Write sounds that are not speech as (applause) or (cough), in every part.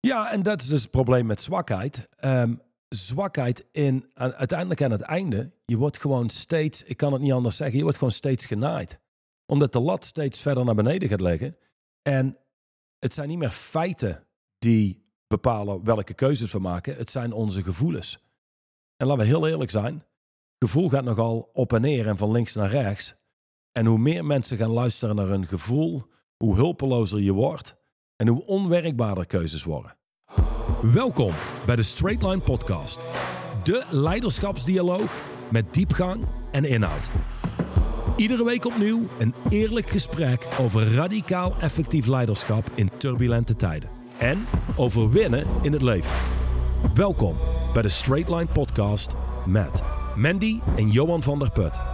Ja, en dat is dus het probleem met zwakheid. Ehm, zwakheid in, uiteindelijk aan het einde, je wordt gewoon steeds, ik kan het niet anders zeggen, je wordt gewoon steeds genaaid. Omdat de lat steeds verder naar beneden gaat liggen. En het zijn niet meer feiten die bepalen welke keuzes we maken. Het zijn onze gevoelens. En laten we heel eerlijk zijn. Gevoel gaat nogal op en neer en van links naar rechts. En hoe meer mensen gaan luisteren naar hun gevoel, hoe hulpelozer je wordt en hoe onwerkbaarder keuzes worden. Welkom bij de Straight Line Podcast. De leiderschapsdialoog met diepgang en inhoud. Iedere week opnieuw een eerlijk gesprek over radicaal effectief leiderschap in turbulente tijden. En over winnen in het leven. Welkom bij de Straight Line Podcast met Mandy en Johan van der Put.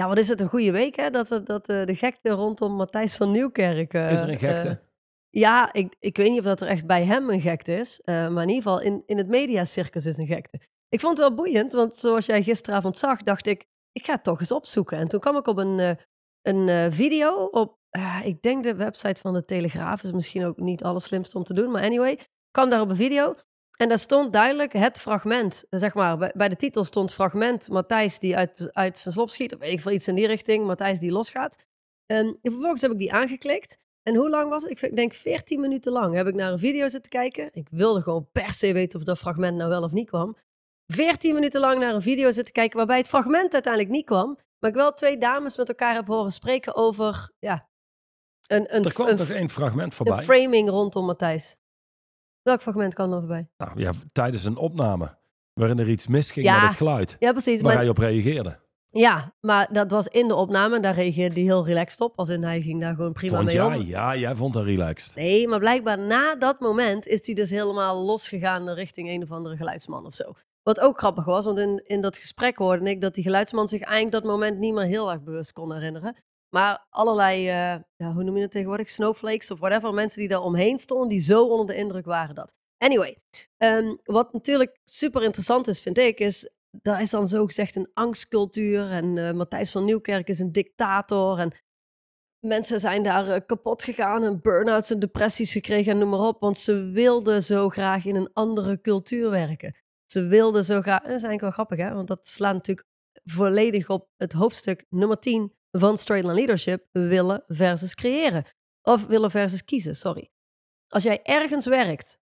Ja, wat is het een goede week, hè? Dat, dat eh, de gekte rondom Matthijs van Nieuwkerk... eh, Is er een gekte? eh, ja, ik, ik weet niet of dat er echt bij hem een gekte is. maar in ieder geval, in, in het mediacircus is een gekte. Ik vond het wel boeiend, want zoals jij gisteravond zag, dacht ik... Ik ga het toch eens opzoeken. En toen kwam ik op een, een video op... ik denk de website van de Telegraaf is misschien ook niet alles slimste om te doen. Maar anyway, kwam daar op een video... En daar stond duidelijk het fragment, zeg maar. Bij, de titel stond fragment Matthijs die uit, uit zijn slop schiet. Of weet ik veel, iets in die richting. Matthijs die losgaat. En vervolgens heb ik die aangeklikt. En hoe lang was het? Ik denk 14 minuten lang heb ik naar een video zitten kijken. Ik wilde gewoon per se weten of dat fragment nou wel of niet kwam. 14 minuten lang naar een video zitten kijken waarbij het fragment uiteindelijk niet kwam. Maar ik wel twee dames met elkaar heb horen spreken over ja, een, een, Er kwam een, toch één fragment een voorbij? framing rondom Matthijs. Welk fragment kwam er voorbij? Nou ja, tijdens een opname waarin er iets misging Ja, met het geluid. Ja, precies. Waar Maar hij op reageerde. Ja, maar dat was in de opname en daar reageerde hij heel relaxed op. Als in hij ging daar gewoon prima Vond mee jij? om. Ja, jij vond dat relaxed. Nee, maar blijkbaar na dat moment is hij dus helemaal losgegaan richting een of andere geluidsman of zo. Wat ook grappig was, want in, in dat gesprek hoorde ik dat die geluidsman zich eigenlijk dat moment niet meer heel erg bewust kon herinneren. Maar allerlei, eh, hoe noem je het tegenwoordig, snowflakes of whatever, mensen die daar omheen stonden, die zo onder de indruk waren dat. Anyway, ehm, wat natuurlijk super interessant is, vind ik, is daar is dan zo gezegd een angstcultuur. En eh, Matthijs van Nieuwkerk is een dictator. En mensen zijn daar eh, kapot gegaan en burn-outs en depressies gekregen en noem maar op. Want ze wilden zo graag in een andere cultuur werken. Ze wilden zo graag... Dat is eigenlijk wel grappig, hè? Want dat slaat natuurlijk volledig op het hoofdstuk nummer 10 van Straight Leadership. Willen versus creëren. Of willen versus kiezen, sorry. Als jij ergens werkt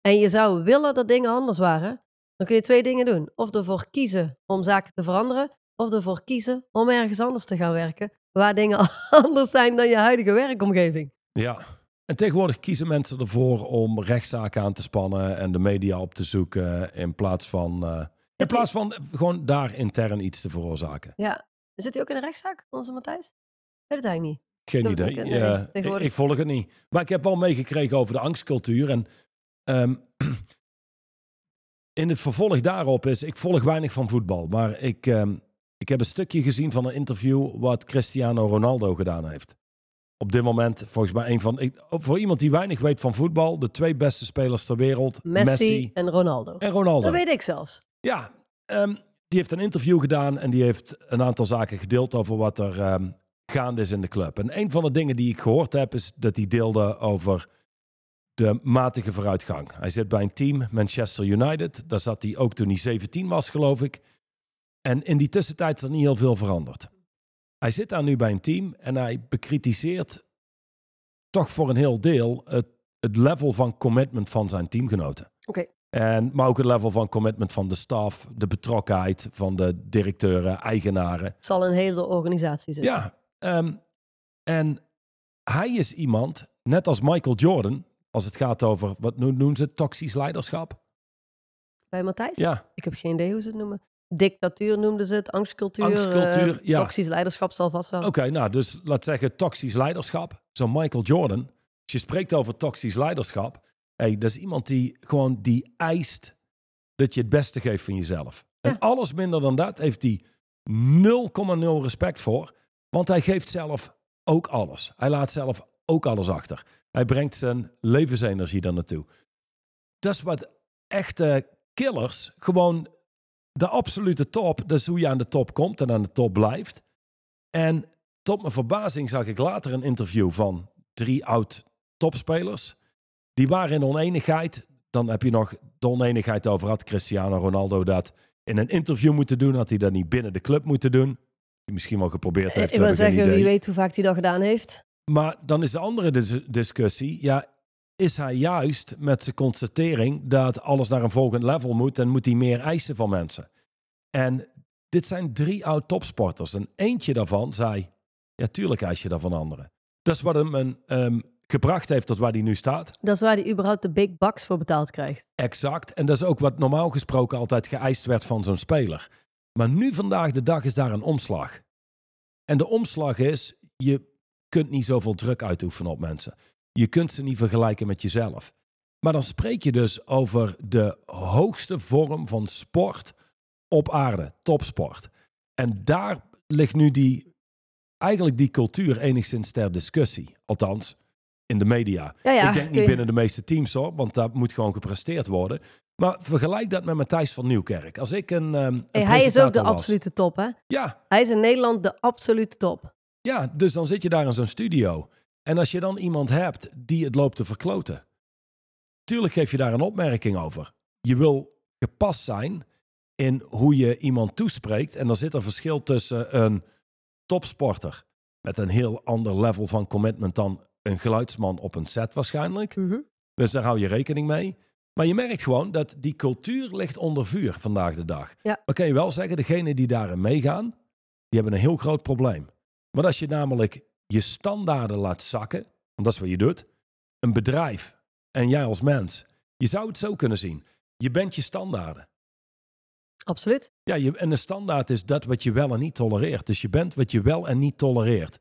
en je zou willen dat dingen anders waren, dan kun je twee dingen doen. Of ervoor kiezen om zaken te veranderen, of ervoor kiezen om ergens anders te gaan werken, waar dingen (laughs) anders zijn dan je huidige werkomgeving. Ja. En tegenwoordig kiezen mensen ervoor om rechtszaken aan te spannen en de media op te zoeken in plaats van, eh, in plaats van gewoon daar intern iets te veroorzaken. Ja. Zit hij ook in een rechtszaak, onze Matthijs? Ik weet het eigenlijk niet. Geen Dat- idee. nee, Ja, ik, ik volg het niet. Maar ik heb wel meegekregen over de angstcultuur. En ehm, (clears throat) in het vervolg daarop is, ik volg weinig van voetbal. Maar ik, ehm, ik heb een stukje gezien van een interview wat Cristiano Ronaldo gedaan heeft. Op dit moment volgens mij een van, ik, voor iemand die weinig weet van voetbal, de twee beste spelers ter wereld, Messi, Messi, en Ronaldo. en Ronaldo. Dat weet ik zelfs. Ja, ehm, die heeft een interview gedaan en die heeft een aantal zaken gedeeld over wat er ehm, gaande is in de club. En een van de dingen die ik gehoord heb is dat hij deelde over de matige vooruitgang. Hij zit bij een team, Manchester United. Daar zat hij ook toen hij 17 was, geloof ik. En in die tussentijd is er niet heel veel veranderd. Hij zit daar nu bij een team en hij bekritiseert toch voor een heel deel het, het level van commitment van zijn teamgenoten. Oké. En, maar ook het level van commitment van de staf, de betrokkenheid van de directeuren, eigenaren. Het zal een hele organisatie zijn. Ja, ehm, en hij is iemand, net als Michael Jordan, als het gaat over, wat no- noemen ze, het, toxisch leiderschap? Bij Matthijs? Ja, Ik heb geen idee hoe ze het noemen. Dictatuur noemden ze het, angstcultuur. Angstcultuur, eh, ja. Toxisch leiderschap zal vast wel. oké, nou dus laat zeggen toxisch leiderschap. Zo Michael Jordan, als je spreekt over toxisch leiderschap, hey, dat is iemand die gewoon die eist dat je het beste geeft van jezelf. En alles minder dan dat heeft hij 0,0 respect voor, want hij geeft zelf ook alles. Hij laat zelf ook alles achter. Hij brengt zijn levensenergie daar naartoe. Dat is wat echte killers gewoon de absolute top. Dat is hoe je aan de top komt en aan de top blijft. En tot mijn verbazing zag ik later een interview van drie oud topspelers. Die waren in oneenigheid. Dan heb je nog de oneenigheid over had Cristiano Ronaldo dat in een interview moeten doen. Had hij dat niet binnen de club moeten doen. Die misschien wel geprobeerd heeft. ik wil zeggen, wie weet hoe vaak hij dat gedaan heeft. Maar dan is de andere dis- discussie. Ja, is hij juist met zijn constatering dat alles naar een volgend level moet en moet hij meer eisen van mensen? En dit zijn drie oud topsporters. En eentje daarvan zei: Ja, tuurlijk eis je dat van anderen. Dat is wat hem een, ehm, gebracht heeft tot waar hij nu staat. Dat is waar hij überhaupt de big bucks voor betaald krijgt. Exact. En dat is ook wat normaal gesproken altijd geëist werd van zo'n speler. Maar nu vandaag de dag is daar een omslag. En de omslag is, je kunt niet zoveel druk uitoefenen op mensen. Je kunt ze niet vergelijken met jezelf. Maar dan spreek je dus over de hoogste vorm van sport op aarde, topsport. En daar ligt nu die, eigenlijk die cultuur enigszins ter discussie. Althans, in de media. Ja, ja, ik denk niet binnen de meeste teams hoor, want daar moet gewoon gepresteerd worden. Maar vergelijk dat met Matthijs van Nieuwkerk. Als ik een, ehm, een Hey, hij is ook de was- absolute top, hè? Ja, Hij is in Nederland de absolute top. ja, dus dan zit je daar in zo'n studio. En als je dan iemand hebt die het loopt te verkloten. Tuurlijk geef je daar een opmerking over. Je wil gepast zijn in hoe je iemand toespreekt. En dan zit er verschil tussen een topsporter met een heel ander level van commitment dan een geluidsman op een set waarschijnlijk. Mhm. Dus daar hou je rekening mee. Maar je merkt gewoon dat die cultuur ligt onder vuur vandaag de dag. Ja. Maar kan je wel zeggen, degenen die daarin meegaan, die hebben een heel groot probleem. Want als je namelijk je standaarden laat zakken, want dat is wat je doet, een bedrijf en jij als mens, je zou het zo kunnen zien. Je bent je standaarden. Absoluut. Ja, je, en een standaard is dat wat je wel en niet tolereert. Dus je bent wat je wel en niet tolereert.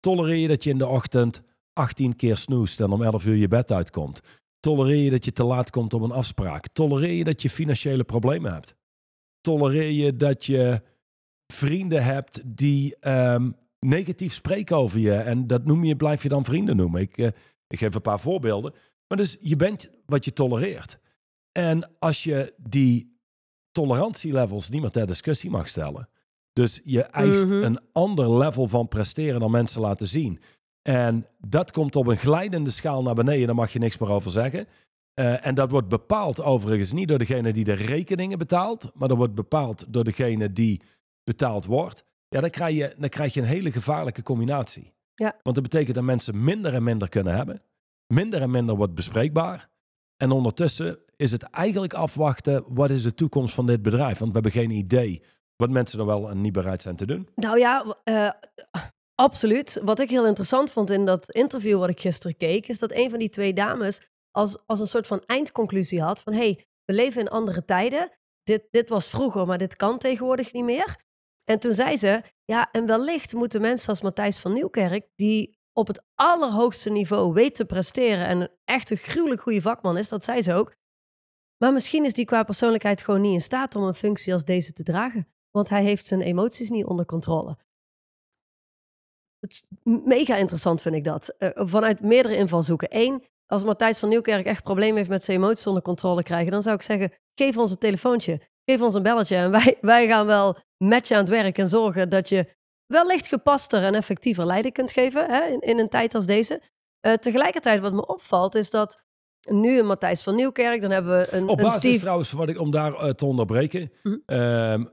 Tolereer je dat je in de ochtend 18 keer snoest en om 11 uur je bed uitkomt? Tolereer je dat je te laat komt op een afspraak? Tolereer je dat je financiële problemen hebt? Tolereer je dat je vrienden hebt die ehm, negatief spreken over je en dat noem je, blijf je dan vrienden noemen? Ik, eh, ik geef een paar voorbeelden. Maar dus je bent wat je tolereert. En als je die tolerantielevels niet meer ter discussie mag stellen. Dus je eist Mhm. een ander level van presteren dan mensen laten zien. En dat komt op een glijdende schaal naar beneden, daar mag je niks meer over zeggen. Eh, en dat wordt bepaald overigens niet door degene die de rekeningen betaalt, maar dat wordt bepaald door degene die betaald wordt. Ja, dan krijg je, dan krijg je een hele gevaarlijke combinatie. Ja. Want dat betekent dat mensen minder en minder kunnen hebben. Minder en minder wordt bespreekbaar. En ondertussen is het eigenlijk afwachten, wat is de toekomst van dit bedrijf? Want we hebben geen idee wat mensen er wel en niet bereid zijn te doen. Nou ja, eh, absoluut. Wat ik heel interessant vond in dat interview wat ik gisteren keek, is dat een van die twee dames als, als een soort van eindconclusie had van hey, we leven in andere tijden. Dit, dit was vroeger, maar dit kan tegenwoordig niet meer. En toen zei ze, ja, en wellicht moeten mensen als Matthijs van Nieuwkerk, die op het allerhoogste niveau weet te presteren en een echt een gruwelijk goede vakman is, dat zei ze ook. Maar misschien is die qua persoonlijkheid gewoon niet in staat om een functie als deze te dragen. Want hij heeft zijn emoties niet onder controle. Het is mega interessant vind ik dat. Eh, vanuit meerdere invalshoeken. Eén, als Matthijs van Nieuwkerk echt problemen heeft met zijn emoties onder controle krijgen, dan zou ik zeggen, geef ons een telefoontje. Geef ons een belletje en (laughs) wij, wij gaan wel met je aan het werk en zorgen dat je wellicht gepaster en effectiever leiding kunt geven hè, in, in een tijd als deze. Eh, tegelijkertijd wat me opvalt is dat nu een Matthijs van Nieuwkerk, dan hebben we een, Op een basis Steve... trouwens, wat ik, om daar eh, te onderbreken. Mhm. ehm,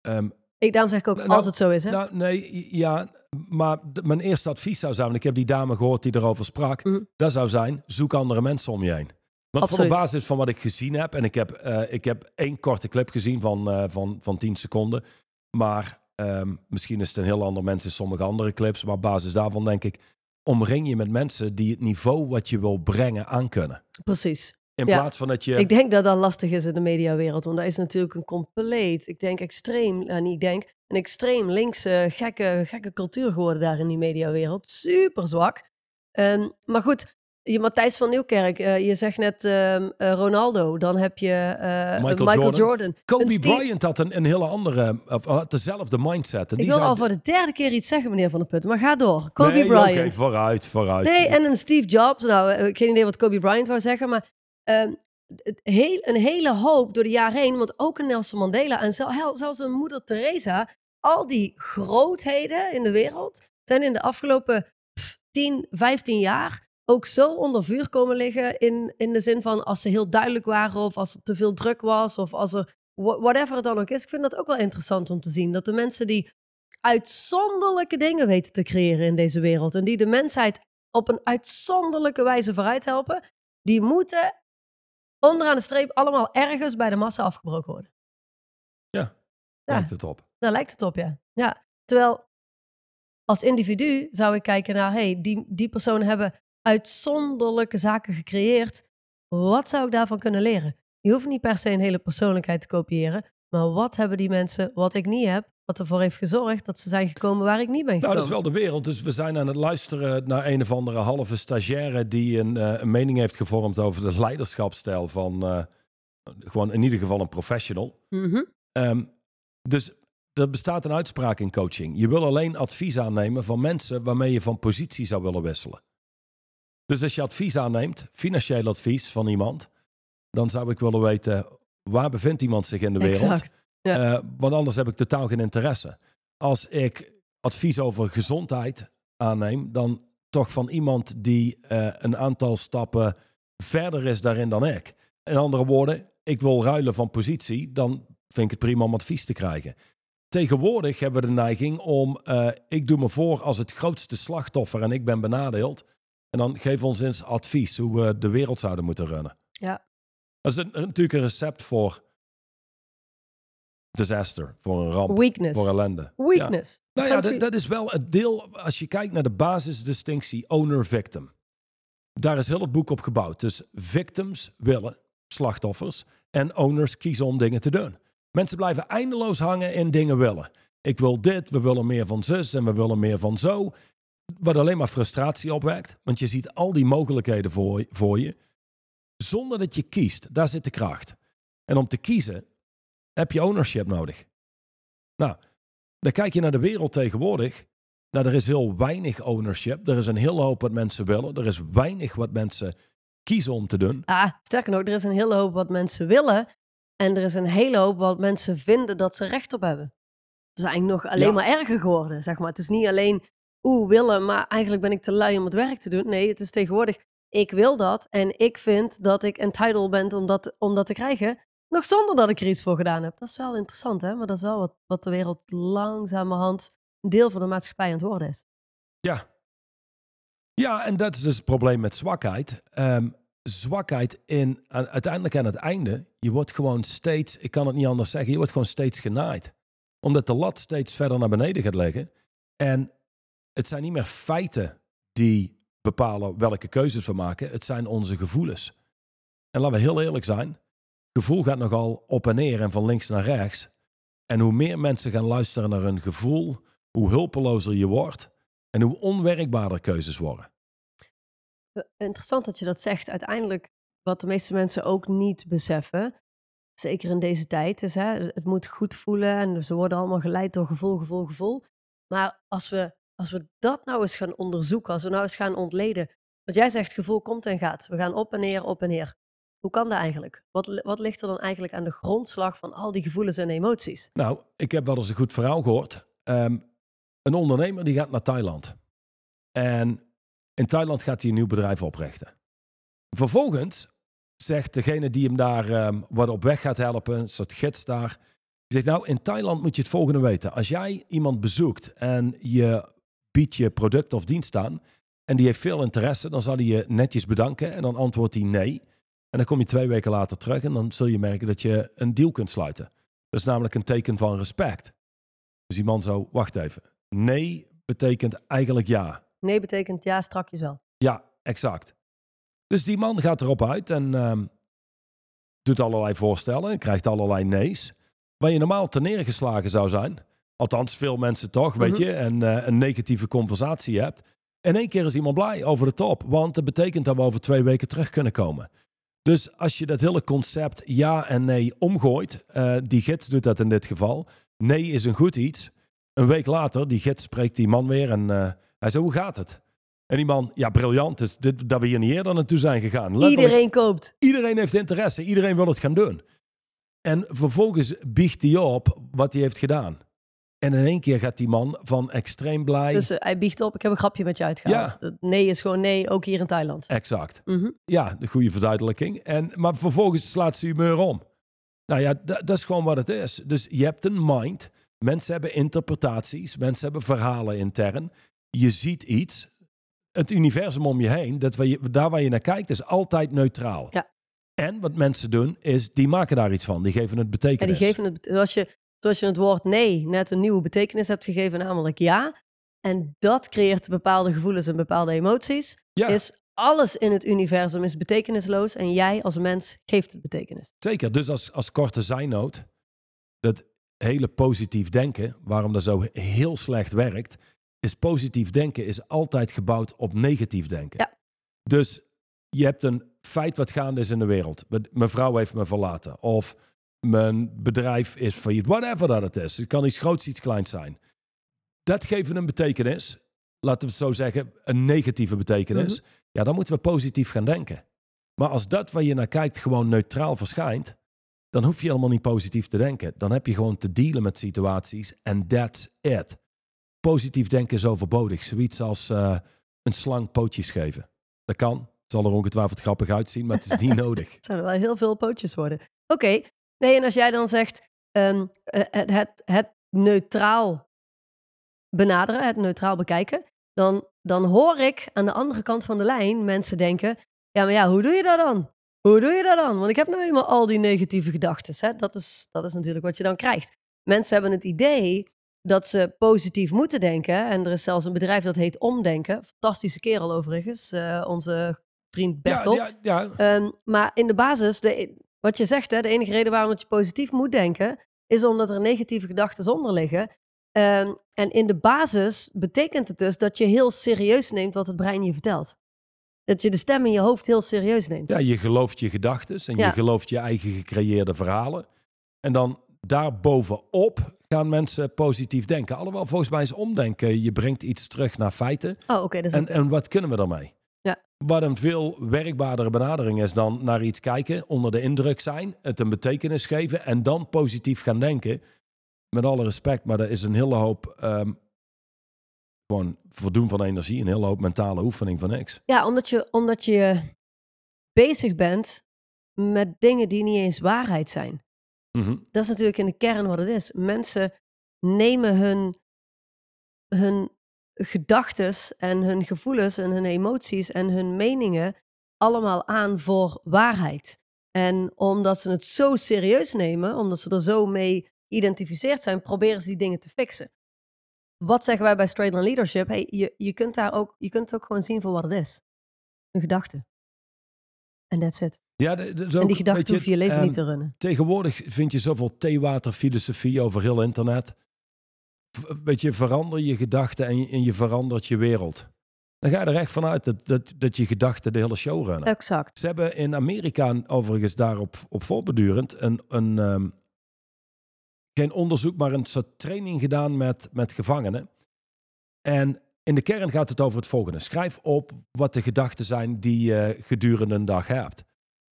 ehm, Ik, daarom zeg ik ook, Nou, als het zo is. Hè? nou, nee, ja, maar mijn eerste advies zou zijn, want ik heb die dame gehoord die erover sprak, Mhm. dat zou zijn, zoek andere mensen om je heen. Want Absoluut. op basis van wat ik gezien heb, en ik heb, eh, ik heb één korte clip gezien van, eh, van, van 10 seconden, maar ehm, misschien is het een heel ander mens in sommige andere clips, maar op basis daarvan denk ik, omring je met mensen die het niveau wat je wil brengen aankunnen. Precies. In Ja. plaats van dat je... Ik denk dat dat lastig is in de mediawereld, want dat is natuurlijk een compleet, ik denk extreem, nou niet ik denk, een extreem linkse, gekke, gekke cultuur geworden daar in die mediawereld. Super zwak. Ehm, maar goed, je Matthijs van Nieuwkerk, eh, je zegt net ehm, eh, Ronaldo, dan heb je Michael Michael, Jordan. Jordan. Kobe Bryant had een, een hele andere, of had dezelfde mindset. En Ik die wil al voor de derde keer iets zeggen, meneer Van der Putten, maar ga door. Kobe nee, Bryant. oké, vooruit, vooruit. Nee, en een Steve Jobs. Nou, ik heb geen idee wat Kobe Bryant wou zeggen, maar ehm, heel, een hele hoop door de jaren heen. Want ook een Nelson Mandela en zelfs een moeder Teresa. Al die grootheden in de wereld, zijn in de afgelopen pff, 10, 15 jaar ook zo onder vuur komen liggen. In, in de zin van als ze heel duidelijk waren of als er te veel druk was of als er wha- whatever het dan ook is. Ik vind dat ook wel interessant om te zien. Dat de mensen die uitzonderlijke dingen weten te creëren in deze wereld en die de mensheid op een uitzonderlijke wijze vooruit helpen, die moeten onderaan de streep allemaal ergens bij de massa afgebroken worden. Ja. Lijkt het op. Daar lijkt het op, ja. ja. Terwijl als individu zou ik kijken naar, hey, die, die personen hebben uitzonderlijke zaken gecreëerd. Wat zou ik daarvan kunnen leren? Je hoeft niet per se een hele persoonlijkheid te kopiëren, maar wat hebben die mensen wat ik niet heb, wat ervoor heeft gezorgd dat ze zijn gekomen waar ik niet ben gekomen? Nou, dat is wel de wereld. Dus we zijn aan het luisteren naar een of andere halve stagiaire die een, eh, een mening heeft gevormd over de leiderschapsstijl van eh, gewoon in ieder geval een professional. Mhm. Ehm, dus er bestaat een uitspraak in coaching. Je wil alleen advies aannemen van mensen waarmee je van positie zou willen wisselen. Dus als je advies aanneemt, financieel advies van iemand, dan zou ik willen weten waar bevindt iemand zich in de wereld. Exact. Ja. Eh, want anders heb ik totaal geen interesse. Als ik advies over gezondheid aanneem, dan toch van iemand die eh, een aantal stappen verder is daarin dan ik. In andere woorden, ik wil ruilen van positie, dan vind ik het prima om advies te krijgen. Tegenwoordig hebben we de neiging om, eh, ik doe me voor als het grootste slachtoffer en ik ben benadeeld. En dan geef ons eens advies hoe we de wereld zouden moeten runnen. Ja. Dat is een- natuurlijk een recept voor disaster, voor een ramp, Weakness. voor ellende. Ja. Weakness. Nou ja, dat is wel het deel, als je kijkt naar de basisdistinctie owner-victim. Daar is heel het boek op gebouwd. Dus victims willen, slachtoffers, en owners kiezen om dingen te doen. Mensen blijven eindeloos hangen in dingen willen. Ik wil dit, we willen meer van zus en we willen meer van zo. Wat alleen maar frustratie opwekt. Want je ziet al die mogelijkheden voor, voor je. Zonder dat je kiest. Daar zit de kracht. En om te kiezen heb je ownership nodig. Nou, dan kijk je naar de wereld tegenwoordig. Nou, er is heel weinig ownership. Er is een hele hoop wat mensen willen. Er is weinig wat mensen kiezen om te doen. Ah, sterker nog, er is een hele hoop wat mensen willen. En er is een hele hoop wat mensen vinden dat ze recht op hebben. Het is eigenlijk nog alleen Ja. maar erger geworden, zeg maar. Het is niet alleen, oeh, willen, maar eigenlijk ben ik te lui om het werk te doen. Nee, het is tegenwoordig, ik wil dat en ik vind dat ik entitled ben om dat, om dat te krijgen. Nog zonder dat ik er iets voor gedaan heb. Dat is wel interessant, hè? Maar dat is wel wat, wat de wereld langzamerhand een deel van de maatschappij aan het worden is. Ja. Ja, en dat is dus het probleem met zwakheid. Ehm, zwakheid in, aan- uiteindelijk aan het einde, je wordt gewoon steeds, ik kan het niet anders zeggen, je wordt gewoon steeds genaaid. Omdat de lat steeds verder naar beneden gaat liggen. En het zijn niet meer feiten die bepalen welke keuzes we maken. Het zijn onze gevoelens. En laten we heel eerlijk zijn. Gevoel gaat nogal op en neer en van links naar rechts. En hoe meer mensen gaan luisteren naar hun gevoel, hoe hulpelozer je wordt. En hoe onwerkbaarder keuzes worden. Interessant dat je dat zegt. Uiteindelijk, wat de meeste mensen ook niet beseffen, zeker in deze tijd, is hè, het moet goed voelen en ze worden allemaal geleid door gevoel, gevoel, gevoel. Maar als we, als we dat nou eens gaan onderzoeken, als we nou eens gaan ontleden, wat jij zegt, gevoel komt en gaat. We gaan op en neer, op en neer. Hoe kan dat eigenlijk? Wat, wat ligt er dan eigenlijk aan de grondslag van al die gevoelens en emoties? Nou, ik heb wel eens een goed verhaal gehoord. Ehm, een ondernemer die gaat naar Thailand. En in Thailand gaat hij een nieuw bedrijf oprichten. Vervolgens zegt degene die hem daar ehm, wat op weg gaat helpen, een soort gids daar. Die zegt, nou, in Thailand moet je het volgende weten. Als jij iemand bezoekt en je biedt je product of dienst aan... en die heeft veel interesse, dan zal hij je netjes bedanken. En dan antwoordt hij nee. En dan kom je twee weken later terug en dan zul je merken dat je een deal kunt sluiten. Dat is namelijk een teken van respect. Dus die man zo, wacht even. Nee betekent eigenlijk ja. Nee betekent ja, strakjes wel. Ja, exact. Dus die man gaat erop uit en ehm, doet allerlei voorstellen en krijgt allerlei nee's. Waar je normaal te neergeslagen zou zijn. Althans, veel mensen toch, weet Mhm. je. En eh, een negatieve conversatie hebt. In één keer is iemand blij over de top. Want dat betekent dat we over twee weken terug kunnen komen. Dus als je dat hele concept ja en nee omgooit. eh, die gids doet dat in dit geval. Nee is een goed iets. Een week later, die gids spreekt die man weer en eh, hij zei, hoe gaat het? En die man, ja, briljant. Dus dit, dat we hier niet eerder naartoe zijn gegaan. Letterlijk, Iedereen koopt. iedereen heeft interesse. Iedereen wil het gaan doen. En vervolgens biegt hij op wat hij heeft gedaan. En in één keer gaat die man van extreem blij. Dus eh, hij biegt op, ik heb een grapje met je uitgehaald. Nee is gewoon nee, ook hier in Thailand. Exact. Mhm. Ja, de goede verduidelijking. En, maar vervolgens slaat ze humeur om. Nou ja, da- dat is gewoon wat het is. Dus je hebt een mind. Mensen hebben interpretaties. Mensen hebben verhalen intern. Je ziet iets. Het universum om je heen, dat waar je, daar waar je naar kijkt, is altijd neutraal. Ja. En wat mensen doen, is die maken daar iets van. Die geven het En betekenis. die geven het, zoals je, zoals je het woord nee net een nieuwe betekenis hebt gegeven, namelijk ja. En dat creëert bepaalde gevoelens en bepaalde emoties. ja, Is alles in het universum is betekenisloos en jij als mens geeft het betekenis. zeker. Dus als, als korte zijnoot, dat hele positief denken, waarom dat zo heel slecht werkt, is positief denken is altijd gebouwd op negatief denken. Ja. Dus je hebt een feit wat gaande is in de wereld. Mijn- Mijn vrouw heeft me verlaten. Of mijn bedrijf is failliet. Whatever dat het is. Het kan iets groots, iets kleins zijn. Dat geeft een betekenis. Laten we het zo zeggen. Een negatieve betekenis. Ja, dan moeten we positief gaan denken. Maar als dat waar je naar kijkt gewoon neutraal verschijnt, dan hoef je helemaal niet positief te denken. Dan heb je gewoon te dealen met situaties en that's it. Positief denken is overbodig. Zoiets als eh, een slang pootjes geven. Dat kan. Het zal er ongetwijfeld grappig uitzien, maar het is niet (laughs) nodig. Het zouden wel heel veel pootjes worden. Oké, nee, en als jij dan zegt ehm, eh, het, het, het neutraal benaderen, het neutraal bekijken, dan, dan hoor ik aan de andere kant van de lijn mensen denken, ja, maar ja, hoe doe je dat dan? Hoe doe je dat dan? Want ik heb nou eenmaal al die negatieve gedachten. Dat is, dat is natuurlijk wat je dan krijgt. Mensen hebben het idee dat ze positief moeten denken. En er is zelfs een bedrijf dat heet Omdenken. Fantastische kerel overigens, eh, onze vriend Ja, Bertolt. ja, ja, Ehm, maar in de basis, de, wat je zegt, hè, de enige reden waarom dat je positief moet denken, is omdat er negatieve gedachten onder liggen. Ehm, en in de basis betekent het dus dat je heel serieus neemt wat het brein je vertelt. Dat je de stem in je hoofd heel serieus neemt. ja, je gelooft je gedachten en Ja. je gelooft je eigen gecreëerde verhalen. En dan daarbovenop gaan mensen positief denken. Alhoewel, volgens mij is omdenken, je brengt iets terug naar feiten. Oh, oké. is En, en wat kunnen we daarmee? Ja. Wat een veel werkbaardere benadering is dan naar iets kijken, onder de indruk zijn, het een betekenis geven en dan positief gaan denken. Met alle respect, maar er is een hele hoop ehm, gewoon voldoen van energie, een hele hoop mentale oefening van niks. Ja, omdat je, omdat je bezig bent met dingen die niet eens waarheid zijn. Mhm. Dat is natuurlijk in de kern wat het is. Mensen nemen hun, hun gedachtes en hun gevoelens en hun emoties en hun meningen allemaal aan voor waarheid. En omdat ze het zo serieus nemen, omdat ze er zo mee identificeerd zijn, proberen ze die dingen te fixen. Wat zeggen wij bij Straight Line Leadership? Hey, je, je, kunt daar ook, je kunt het ook gewoon zien voor wat het is. Een gedachte. En that's it. Ja, de- zo en ook, die gedachte hoef je je leven ehm, niet te runnen. Tegenwoordig vind je zoveel theewaterfilosofie over heel internet. V- Weet je, verander je gedachten en je, en je verandert je wereld. Dan ga je er echt vanuit dat, dat, dat je gedachten de hele show runnen. Exact. Ze hebben in Amerika overigens daarop op voortbedurend een, een ehm, geen onderzoek, maar een soort training gedaan met, met gevangenen. En in de kern gaat het over het volgende. Schrijf op wat de gedachten zijn die je gedurende een dag hebt.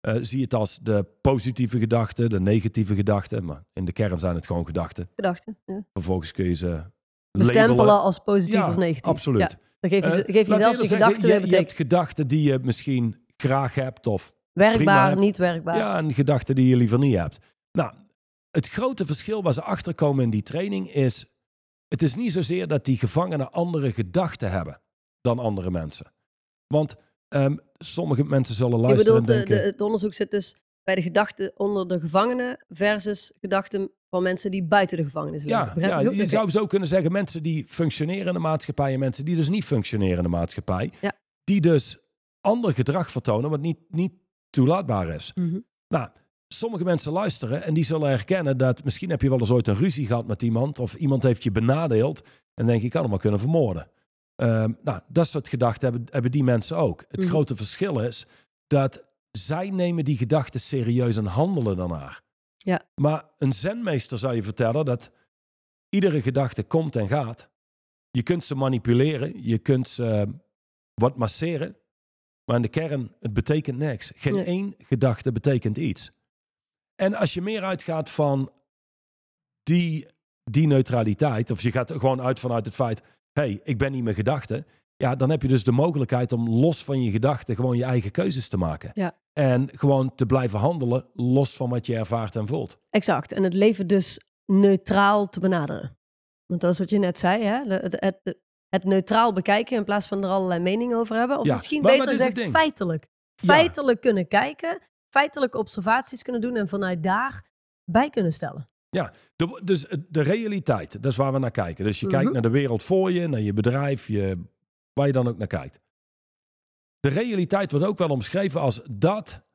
Eh, zie het als de positieve gedachten, de negatieve gedachten. Maar in de kern zijn het gewoon gedachten. Gedachten. Ja. Vervolgens kun je ze bestempelen labelen. als positief Ja, of negatief. absoluut. Ja, dan geef je, Eh, geef je zelfs gedachten je, je hebt gedachten die je misschien graag hebt of Werkbaar, hebt. niet werkbaar. Ja, en gedachten die je liever niet hebt. Nou, het grote verschil waar ze achter komen in die training is... Het is niet zozeer dat die gevangenen andere gedachten hebben dan andere mensen. Want ehm, sommige mensen zullen Je luisteren bedoelt, en de, denken... de, het onderzoek zit dus bij de gedachten onder de gevangenen versus gedachten van mensen die buiten de gevangenis leven. ja, je? zou zo kunnen zeggen mensen die functioneren in de maatschappij... en mensen die dus niet functioneren in de maatschappij. Ja. Die dus ander gedrag vertonen wat niet, niet toelaatbaar is. Mhm. Nou, sommige mensen luisteren en die zullen herkennen dat misschien heb je wel eens ooit een ruzie gehad met iemand of iemand heeft je benadeeld en denk je, ik kan hem kunnen vermoorden. Ehm, nou, dat soort gedachten hebben, hebben die mensen ook. Het Mhm. grote verschil is dat zij nemen die gedachten serieus en handelen daarnaar. Ja. Maar een zenmeester zou je vertellen dat iedere gedachte komt en gaat. Je kunt ze manipuleren, je kunt ze eh, wat masseren, maar in de kern, het betekent niks. Geen Nee. één gedachte betekent iets. En als je meer uitgaat van die die neutraliteit, of je gaat er gewoon uit vanuit het feit, hey, ik ben niet mijn gedachten. Ja, dan heb je dus de mogelijkheid om los van je gedachten gewoon je eigen keuzes te maken. Ja. En gewoon te blijven handelen, los van wat je ervaart en voelt. Exact. En het leven dus neutraal te benaderen. Want dat is wat je net zei, hè? Het, het, het neutraal bekijken in plaats van er allerlei meningen over hebben. Of Ja, misschien maar- beter gezegd feitelijk. Ja. Feitelijk kunnen kijken, feitelijke observaties kunnen doen en vanuit daar bij kunnen stellen. De, dus de realiteit, dat is waar we naar kijken. Dus je Mhm. kijkt naar de wereld voor je, naar je bedrijf, je, waar je dan ook naar kijkt. De realiteit wordt ook wel omschreven als dat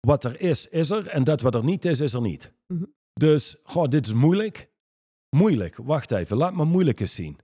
wat er is, is er. En dat wat er niet is, is er niet. Mhm. Dus, goh, dit is moeilijk. Moeilijk, wacht even, laat me moeilijk eens zien.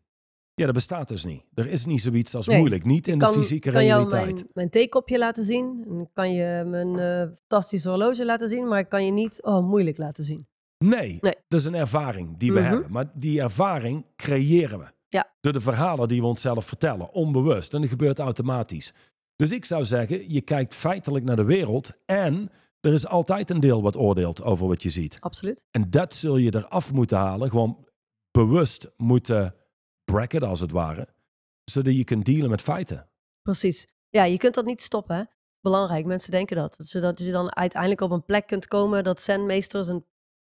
Ja, dat bestaat dus niet. Er is niet zoiets als Nee, moeilijk. Niet in de kan, fysieke kan jou realiteit. mijn, mijn theekopje laten zien. En kan je mijn eh, fantastische horloge laten zien. Maar ik kan je niet oh, moeilijk laten zien. Nee, Nee. dat is een ervaring die we Mhm. hebben. Maar die ervaring creëren we. Ja. Door de verhalen die we onszelf vertellen, onbewust. En dat gebeurt automatisch. Dus ik zou zeggen, je kijkt feitelijk naar de wereld en er is altijd een deel wat oordeelt over wat je ziet. Absoluut. En dat zul je eraf moeten halen, gewoon bewust moeten bracken als het ware, zodat je kunt dealen met feiten. Precies. Ja, je kunt dat niet stoppen. Hè? Belangrijk, mensen denken dat. Zodat je dan uiteindelijk op een plek kunt komen, dat zenmeesters een,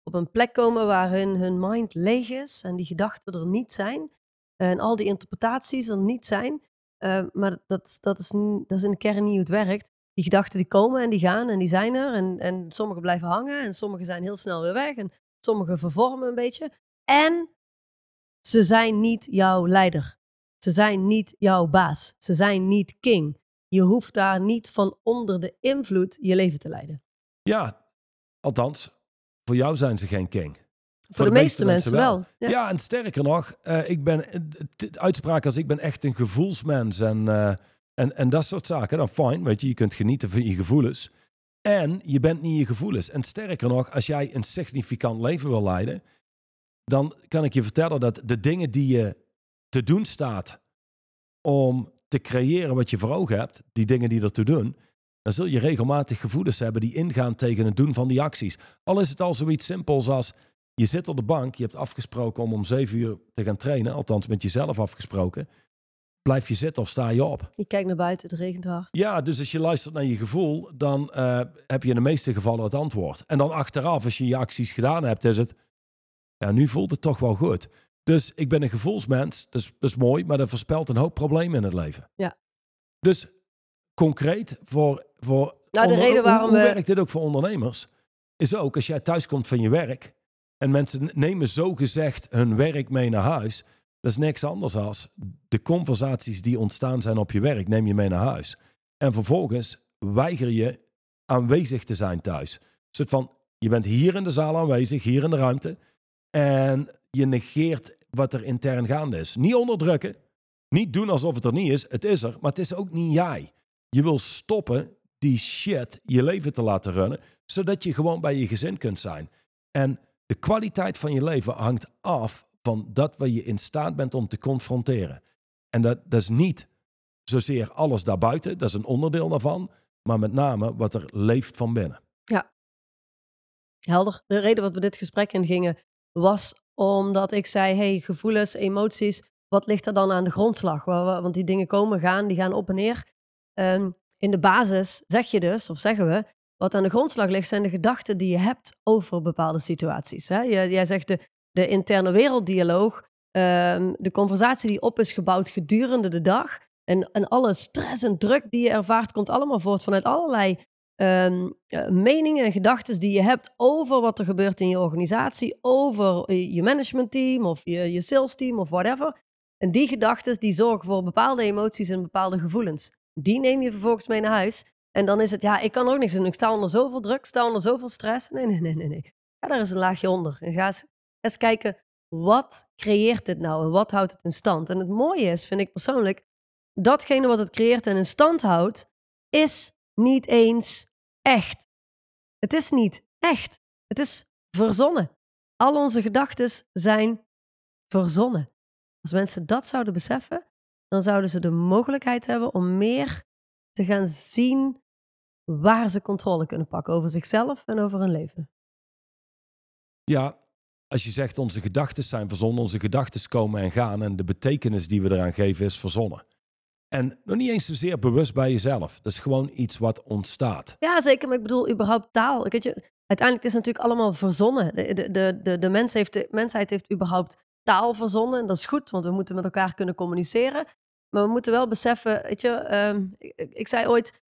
op een plek komen waarin hun mind leeg is en die gedachten er niet zijn. En al die interpretaties er niet zijn. Eh, maar dat, dat, is, dat is in de kern niet hoe het werkt. Die gedachten die komen en die gaan en die zijn er. En, en sommige blijven hangen en sommige zijn heel snel weer weg. En sommige vervormen een beetje. En ze zijn niet jouw leider. Ze zijn niet jouw baas. Ze zijn niet king. Je hoeft daar niet van onder de invloed je leven te leiden. Ja, althans, voor jou zijn ze geen king. Voor, de, meeste, mensen wel. Ja, Ja. en sterker nog, eh, ik ben, uitspraak als ik ben echt een gevoelsmens en, eh, en, en dat soort zaken, dan fijn, weet je, je kunt genieten van je gevoelens. En je bent niet je gevoelens. En sterker nog, als jij een significant leven wil leiden, dan kan ik je vertellen dat de dingen die je te doen staat om te creëren wat je voor ogen hebt, die dingen die ertoe doen, dan zul je regelmatig gevoelens hebben die ingaan tegen het doen van die acties. Al is het al zoiets simpels als je zit op de bank, je hebt afgesproken om om zeven uur te gaan trainen, althans met jezelf afgesproken. Blijf je zitten of sta je op? Je kijkt naar buiten, het regent hard. Ja, dus als je luistert naar je gevoel, dan eh, heb je in de meeste gevallen het antwoord. En dan achteraf, als je je acties gedaan hebt, is het, ja, nu voelt het toch wel goed. Dus ik ben een gevoelsmens, dat is, dat is mooi, maar dat voorspelt een hoop problemen in het leven. Ja. Dus concreet voor, voor Nou, de reden waarom hoe, we- werkt dit ook voor ondernemers? Is ook als jij thuis komt van je werk en mensen nemen zogezegd hun werk mee naar huis. Dat is niks anders als de conversaties die ontstaan zijn op je werk, neem je mee naar huis. En vervolgens weiger je aanwezig te zijn thuis. Een soort van, je bent hier in de zaal aanwezig, hier in de ruimte. En je negeert wat er intern gaande is. Niet onderdrukken. Niet doen alsof het er niet is. Het is er, maar het is ook niet jij. Je wil stoppen die shit je leven te laten runnen, zodat je gewoon bij je gezin kunt zijn. En de kwaliteit van je leven hangt af van dat wat je in staat bent om te confronteren. En dat, dat is niet zozeer alles daarbuiten, dat is een onderdeel daarvan, maar met name wat er leeft van binnen. Helder. De reden wat we dit gesprek in gingen was omdat ik zei: hey, gevoelens, emoties, wat ligt er dan aan de grondslag? Wa- wa- Want die dingen komen, gaan, die gaan op en neer. Ehm, in de basis zeg je dus, of zeggen we, wat aan de grondslag ligt, zijn de gedachten die je hebt over bepaalde situaties. Hè? Je- Jij zegt de, interne werelddialoog, ehm, de conversatie die op is gebouwd gedurende de dag. En, en alle stress en druk die je ervaart, komt allemaal voort vanuit allerlei ehm, eh, meningen en gedachten die je hebt over wat er gebeurt in je organisatie, over je managementteam of je, je salesteam of whatever. En die gedachten die zorgen voor bepaalde emoties en bepaalde gevoelens. Die neem je vervolgens mee naar huis. En dan is het, ja, ik kan ook niks doen. Ik sta onder zoveel druk, sta onder zoveel stress. Nee, nee, nee, nee. nee. Ga daar eens een laagje onder. En ga eens, eens kijken, wat creëert dit nou en wat houdt het in stand? En het mooie is, vind ik persoonlijk, datgene wat het creëert en in stand houdt, is niet eens echt. Het is niet echt. Het is verzonnen. Al onze gedachten zijn verzonnen. Als mensen dat zouden beseffen, dan zouden ze de mogelijkheid hebben om meer te gaan zien waar ze controle kunnen pakken over zichzelf en over hun leven. Ja, als je zegt onze gedachten zijn verzonnen, onze gedachten komen en gaan en de betekenis die we eraan geven is verzonnen. En nog niet eens zozeer bewust bij jezelf. Dat is gewoon iets wat ontstaat. Ja, zeker. Maar ik bedoel, überhaupt taal. Weet je, uiteindelijk is het natuurlijk allemaal verzonnen. De, de, de, de, de, mens heeft, de mensheid heeft überhaupt taal verzonnen. En dat is goed, want we moeten met elkaar kunnen communiceren. Maar we moeten wel beseffen, weet je, ehm, ik, zei ooit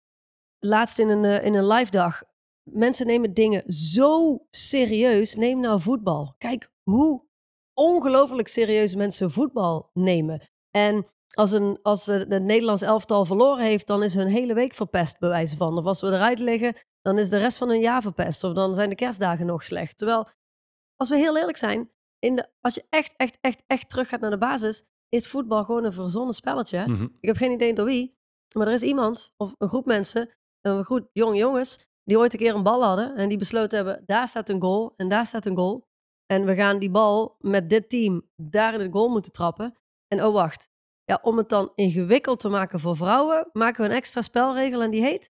laatst in een, eh, in een live dag, mensen nemen dingen zo serieus. Neem nou voetbal. Kijk hoe ongelooflijk serieus mensen voetbal nemen. En als, een, als het Nederlands elftal verloren heeft, dan is hun hele week verpest, bij wijze van. Of als we eruit liggen, dan is de rest van hun jaar verpest. Of dan zijn de kerstdagen nog slecht. Terwijl, als we heel eerlijk zijn, in de, als je echt, echt, echt, echt terug gaat naar de basis, is voetbal gewoon een verzonnen spelletje. Mhm. Ik heb geen idee door wie, maar er is iemand of een groep mensen, een groep jonge jongens, die ooit een keer een bal hadden en die besloten hebben, daar staat een goal en daar staat een goal. En we gaan die bal met dit team daar in het goal moeten trappen. En oh wacht, ja, om het dan ingewikkeld te maken voor vrouwen, maken we een extra spelregel en die heet?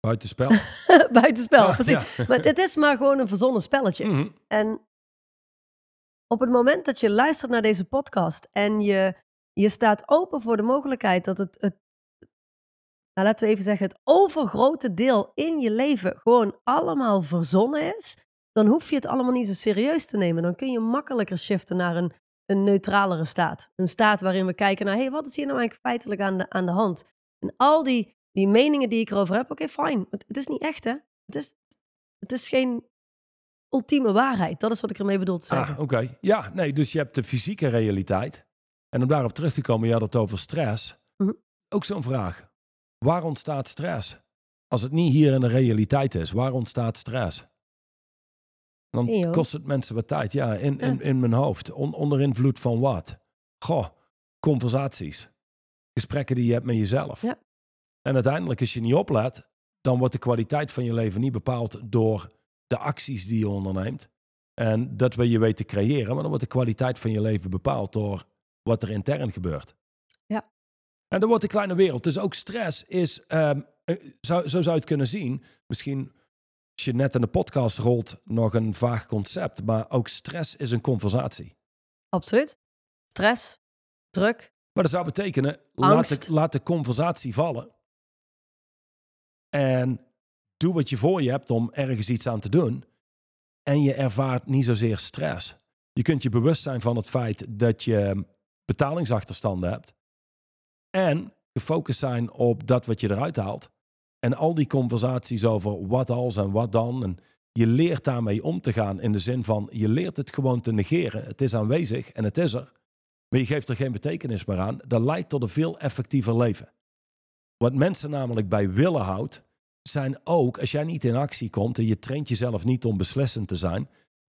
Buitenspel. (laughs) Buitenspel, precies. ja. Maar het is maar gewoon een verzonnen spelletje. Mhm. En op het moment dat je luistert naar deze podcast en je, je staat open voor de mogelijkheid dat het, het, nou laten we even zeggen, het overgrote deel in je leven gewoon allemaal verzonnen is, dan hoef je het allemaal niet zo serieus te nemen. Dan kun je makkelijker shiften naar een, een neutralere staat. Een staat waarin we kijken naar, hé, hey, wat is hier nou eigenlijk feitelijk aan de, aan de hand? En al die, die meningen die ik erover heb, oké, fijn. Het, het is niet echt, hè? Het is, het is geen ultieme waarheid. Dat is wat ik ermee bedoel te zeggen. Ah, oké. Ja, nee, dus je hebt de fysieke realiteit. En om daarop terug te komen, je had het over stress. Mhm. Ook zo'n vraag. Waar ontstaat stress? Als het niet hier in de realiteit is, waar ontstaat stress? Dan kost het mensen wat tijd. Ja, in, in, in mijn hoofd. On- onder invloed van wat? Goh, conversaties. Gesprekken die je hebt met jezelf. Ja. En uiteindelijk, als je niet oplet, dan wordt de kwaliteit van je leven niet bepaald door de acties die je onderneemt. En dat wil je weet te creëren, maar dan wordt de kwaliteit van je leven bepaald door wat er intern gebeurt. Ja. En dan wordt de kleine wereld. Dus ook stress is, eh, zo, zo zou je het kunnen zien. Misschien als je net in de podcast rolt, nog een vaag concept. Maar ook stress is een conversatie. Absoluut. Stress, druk. Maar dat zou betekenen, laat de, laat de conversatie vallen. En doe wat je voor je hebt om ergens iets aan te doen. En je ervaart niet zozeer stress. Je kunt je bewust zijn van het feit dat je betalingsachterstanden hebt. En gefocust zijn op dat wat je eruit haalt. En al die conversaties over wat als en wat dan. En je leert daarmee om te gaan in de zin van je leert het gewoon te negeren. Het is aanwezig en het is er. Maar je geeft er geen betekenis meer aan. Dat leidt tot een veel effectiever leven. Wat mensen namelijk bij willen houdt, zijn ook, als jij niet in actie komt en je traint jezelf niet om beslissend te zijn,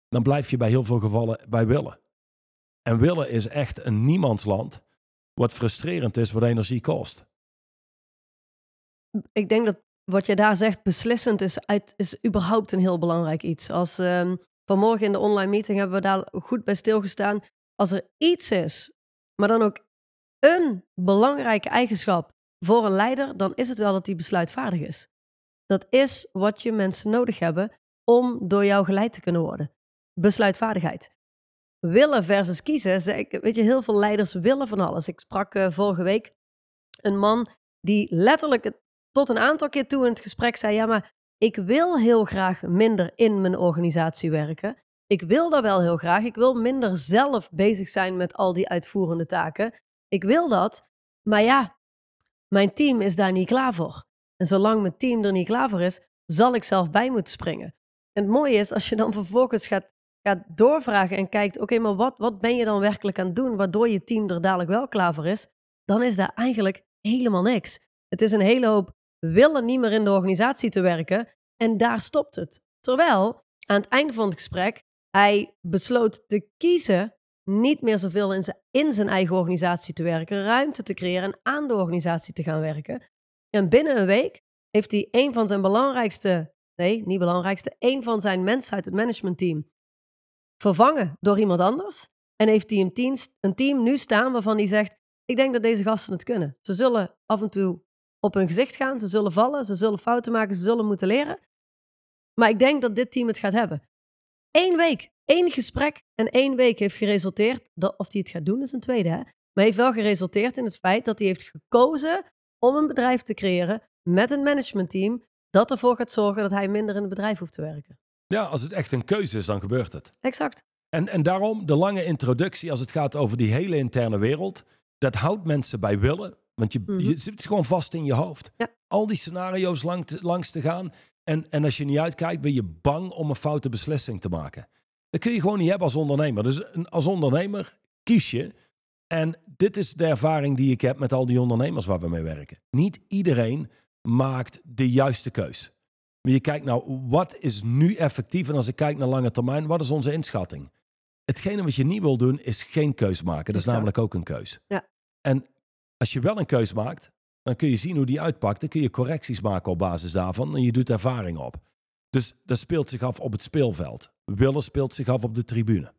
dan blijf je bij heel veel gevallen bij willen. En willen is echt een niemandsland, wat frustrerend is, wat energie kost. Ik denk dat wat je daar zegt, beslissend is, is überhaupt een heel belangrijk iets. Als ehm, vanmorgen in de online meeting hebben we daar goed bij stilgestaan. Als er iets is, maar dan ook een belangrijke eigenschap voor een leider, dan is het wel dat hij besluitvaardig is. Dat is wat je mensen nodig hebben om door jou geleid te kunnen worden. Besluitvaardigheid. Willen versus kiezen. Weet je, heel veel leiders willen van alles. Ik sprak eh, vorige week een man die letterlijk tot een aantal keer toe in het gesprek zei: Ja, maar ik wil heel graag minder in mijn organisatie werken. Ik wil dat wel heel graag. Ik wil minder zelf bezig zijn met al die uitvoerende taken. Ik wil dat. Maar ja, mijn team is daar niet klaar voor. En zolang mijn team er niet klaar voor is, zal ik zelf bij moeten springen. En het mooie is, als je dan vervolgens gaat, gaat doorvragen en kijkt: Oké, maar wat, wat ben je dan werkelijk aan het doen waardoor je team er dadelijk wel klaar voor is? Dan is daar eigenlijk helemaal niks. Het is een hele hoop willen niet meer in de organisatie te werken en daar stopt het. Terwijl aan het einde van het gesprek hij besloot te kiezen niet meer zoveel in zijn, in zijn eigen organisatie te werken, ruimte te creëren en aan de organisatie te gaan werken. En binnen een week heeft hij een van zijn belangrijkste, nee, niet belangrijkste, een van zijn mensen uit het managementteam vervangen door iemand anders. En heeft hij een team, een team nu staan waarvan hij zegt, ik denk dat deze gasten het kunnen. Ze zullen af en toe op hun gezicht gaan, ze zullen vallen, ze zullen fouten maken, ze zullen moeten leren. Maar ik denk dat dit team het gaat hebben. Eén week. één gesprek en één week heeft geresulteerd, dat, of hij het gaat doen is een tweede, hè? maar heeft wel geresulteerd in het feit dat hij heeft gekozen om een bedrijf te creëren met een managementteam dat ervoor gaat zorgen dat hij minder in het bedrijf hoeft te werken. Ja, als het echt een keuze is, dan gebeurt het. Exact. En, en daarom de lange introductie als het gaat over die hele interne wereld. Dat houdt mensen bij willen. Want je, Mhm. je zit gewoon vast in je hoofd. Ja. Al die scenario's lang te- langs te gaan. En, en als je niet uitkijkt, ben je bang om een foute beslissing te maken. Dat kun je gewoon niet hebben als ondernemer. Dus als ondernemer kies je. En dit is de ervaring die ik heb met al die ondernemers waar we mee werken. Niet iedereen maakt de juiste keus. Maar je kijkt nou, wat is nu effectief? En als ik kijk naar lange termijn, wat is onze inschatting? Hetgene wat je niet wil doen, is geen keus maken. Dat is namelijk ook een keus. Ja. En als je wel een keus maakt, dan kun je zien hoe die uitpakt. Dan kun je correcties maken op basis daarvan. En je doet ervaring op. Dus dat speelt zich af op het speelveld. Willen speelt zich af op de tribune.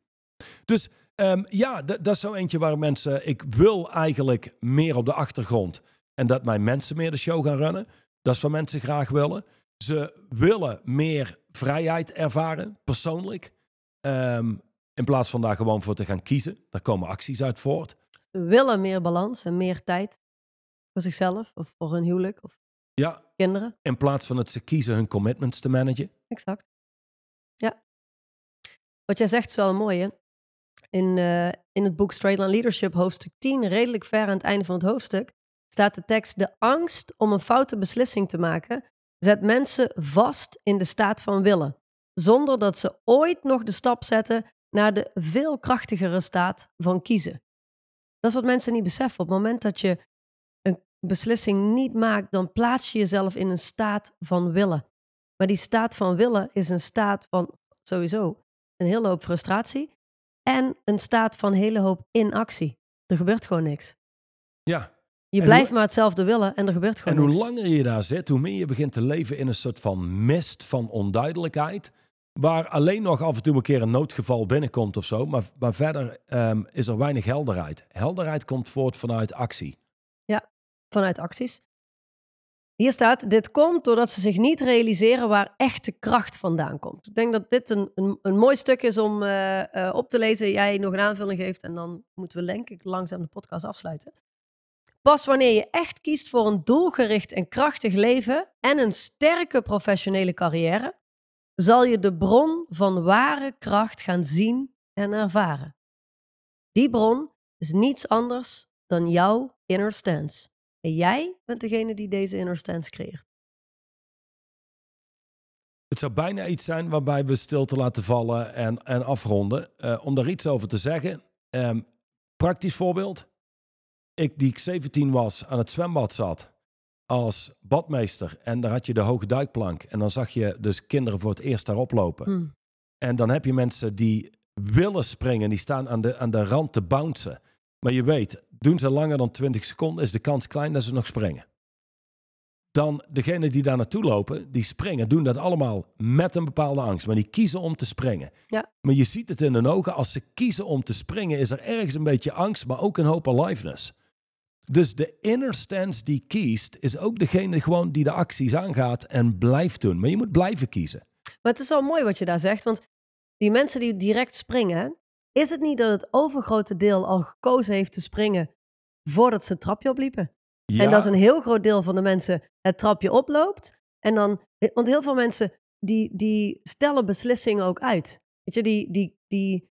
Dus ehm, ja, dat dat is zo eentje waar mensen... Ik wil eigenlijk meer op de achtergrond. En dat mijn mensen meer de show gaan runnen. Dat is wat mensen graag willen. Ze willen meer vrijheid ervaren, persoonlijk. Ehm, in plaats van daar gewoon voor te gaan kiezen. Daar komen acties uit voort. Ze willen meer balans en meer tijd voor zichzelf of voor hun huwelijk of Ja, kinderen. in plaats van het ze kiezen hun commitments te managen. Exact. Ja. Wat jij zegt is wel een mooie. In, eh, in het boek Straight Line Leadership, hoofdstuk 10, redelijk ver aan het einde van het hoofdstuk, staat de tekst: De angst om een foute beslissing te maken zet mensen vast in de staat van willen, zonder dat ze ooit nog de stap zetten naar de veel krachtigere staat van kiezen. Dat is wat mensen niet beseffen. Op het moment dat je een beslissing niet maakt, dan plaats je jezelf in een staat van willen. Maar die staat van willen is een staat van sowieso een hele hoop frustratie en een staat van hele hoop inactie. Er gebeurt gewoon niks. Ja, Je En blijft hoe- maar hetzelfde willen en er gebeurt En gewoon hoe niks. langer je daar zit, hoe meer je begint te leven in een soort van mist van onduidelijkheid. Waar alleen nog af en toe een keer een noodgeval binnenkomt of zo. Maar, maar verder ehm, is er weinig helderheid. Helderheid komt voort vanuit actie. vanuit acties. Hier staat, dit komt doordat ze zich niet realiseren waar echte kracht vandaan komt. Ik denk dat dit een, een, mooi stuk is om eh, eh, op te lezen. Jij nog een aanvulling geeft en dan moeten we denk ik langzaam de podcast afsluiten. Pas wanneer je echt kiest voor een doelgericht en krachtig leven en een sterke professionele carrière, zal je de bron van ware kracht gaan zien en ervaren. Die bron is niets anders dan jouw inner stance. En jij bent degene die deze inner stance creëert. Het zou bijna iets zijn waarbij we stilte laten vallen en, en afronden. Eh, om daar iets over te zeggen. ehm, praktisch voorbeeld. Ik die ik 17 was aan het zwembad zat als badmeester. En daar had je de hoge duikplank. En dan zag je dus kinderen voor het eerst daarop lopen. Hm. En dan heb je mensen die willen springen, die staan aan de, aan de rand te bouncen. Maar je weet, doen ze langer dan 20 seconden, is de kans klein dat ze nog springen. Dan degene die daar naartoe lopen, die springen, doen dat allemaal met een bepaalde angst. Maar die kiezen om te springen. Ja. Maar je ziet het in hun ogen, als ze kiezen om te springen, is er ergens een beetje angst, maar ook een hoop aliveness. Dus de inner stance die kiest, is ook degene gewoon die de acties aangaat en blijft doen. Maar je moet blijven kiezen. Maar het is wel mooi wat je daar zegt, want die mensen die direct springen, is het niet dat het overgrote deel al gekozen heeft te springen voordat ze het trapje opliepen? Ja, En dat een heel groot deel van de mensen het trapje oploopt. En dan, want heel veel mensen die, die stellen beslissingen ook uit. Weet je, die, die, die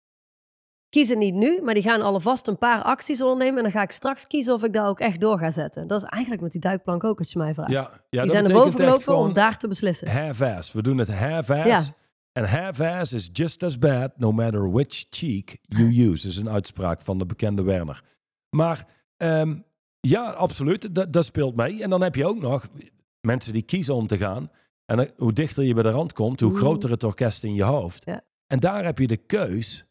kiezen niet nu, maar die gaan alvast een paar acties ondernemen. En dan ga ik straks kiezen of ik daar ook echt door ga zetten. Dat is eigenlijk met die duikplank ook, als je mij vraagt. ja, ja die dat zijn er boven gelopen gewoon om daar te beslissen. half-ass. We doen het half-ass. Ja. En half-ass is just as bad, no matter which cheek you use. is een uitspraak van de bekende Werner. Maar ehm, ja, absoluut. Dat, dat speelt mee. En dan heb je ook nog mensen die kiezen om te gaan. En dan- hoe dichter je bij de rand komt, hoe Mm. groter het orkest in je hoofd. Ja. En daar heb je de keus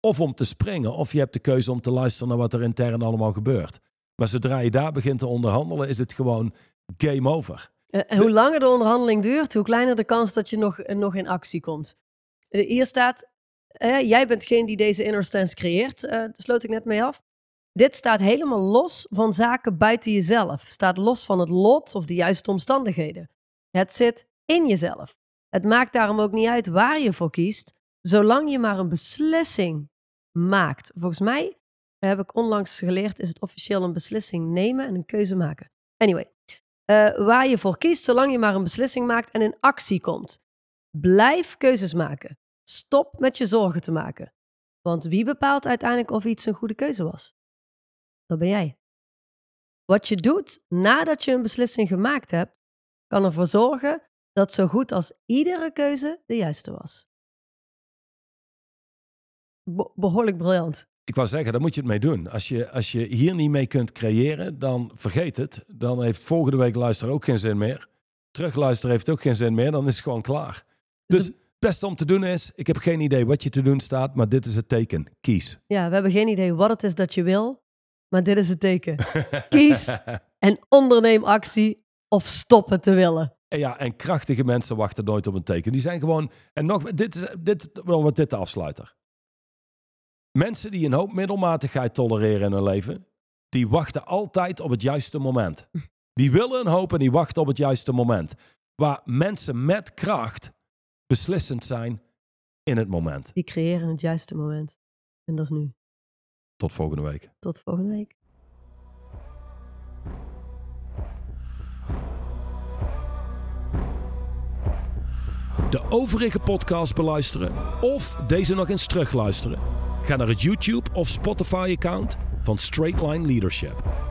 of om te springen, of je hebt de keuze om te luisteren naar wat er intern allemaal gebeurt. Maar zodra je daar begint te onderhandelen, is het gewoon game over. Eh, En hoe langer de onderhandeling duurt, hoe kleiner de kans dat je nog, eh, nog in actie komt. Eh, Hier staat, eh, jij bent degene die deze inner stance creëert. eh, daar sloot ik net mee af. Dit staat helemaal los van zaken buiten jezelf. Staat los van het lot of de juiste omstandigheden. Het zit in jezelf. Het maakt daarom ook niet uit waar je voor kiest, zolang je maar een beslissing maakt. Volgens mij heb ik onlangs geleerd, is het officieel een beslissing nemen en een keuze maken. Anyway, eh, waar je voor kiest, zolang je maar een beslissing maakt en in actie komt. Blijf keuzes maken. Stop met je zorgen te maken. Want wie bepaalt uiteindelijk of iets een goede keuze was? Dat ben jij. Wat je doet nadat je een beslissing gemaakt hebt, kan ervoor zorgen dat zo goed als iedere keuze de juiste was. Be- behoorlijk briljant. Ik wou zeggen, daar moet je het mee doen. Als je, als je hier niet mee kunt creëren, dan vergeet het. Dan heeft volgende week luisteren ook geen zin meer. Terugluisteren heeft ook geen zin meer. Dan is het gewoon klaar. Dus het beste om te doen is, ik heb geen idee wat je te doen staat, maar dit is het teken. Kies. Ja, we hebben geen idee wat het is dat je wil, maar dit is het teken. (laughs) Kies en onderneem actie of stop het te willen. En ja, en krachtige mensen wachten nooit op een teken. Die zijn gewoon, en nog, dit is dit, wel met dit de afsluiter. Mensen die een hoop middelmatigheid tolereren in hun leven, die wachten altijd op het juiste moment. Die willen een hoop en die wachten op het juiste moment. Waar mensen met kracht beslissend zijn in het moment. Die creëren het juiste moment. En dat is nu. Tot volgende week. Tot volgende week. De overige podcast beluisteren of deze nog eens terugluisteren? Ga naar het YouTube of Spotify account van Straight Line Leadership.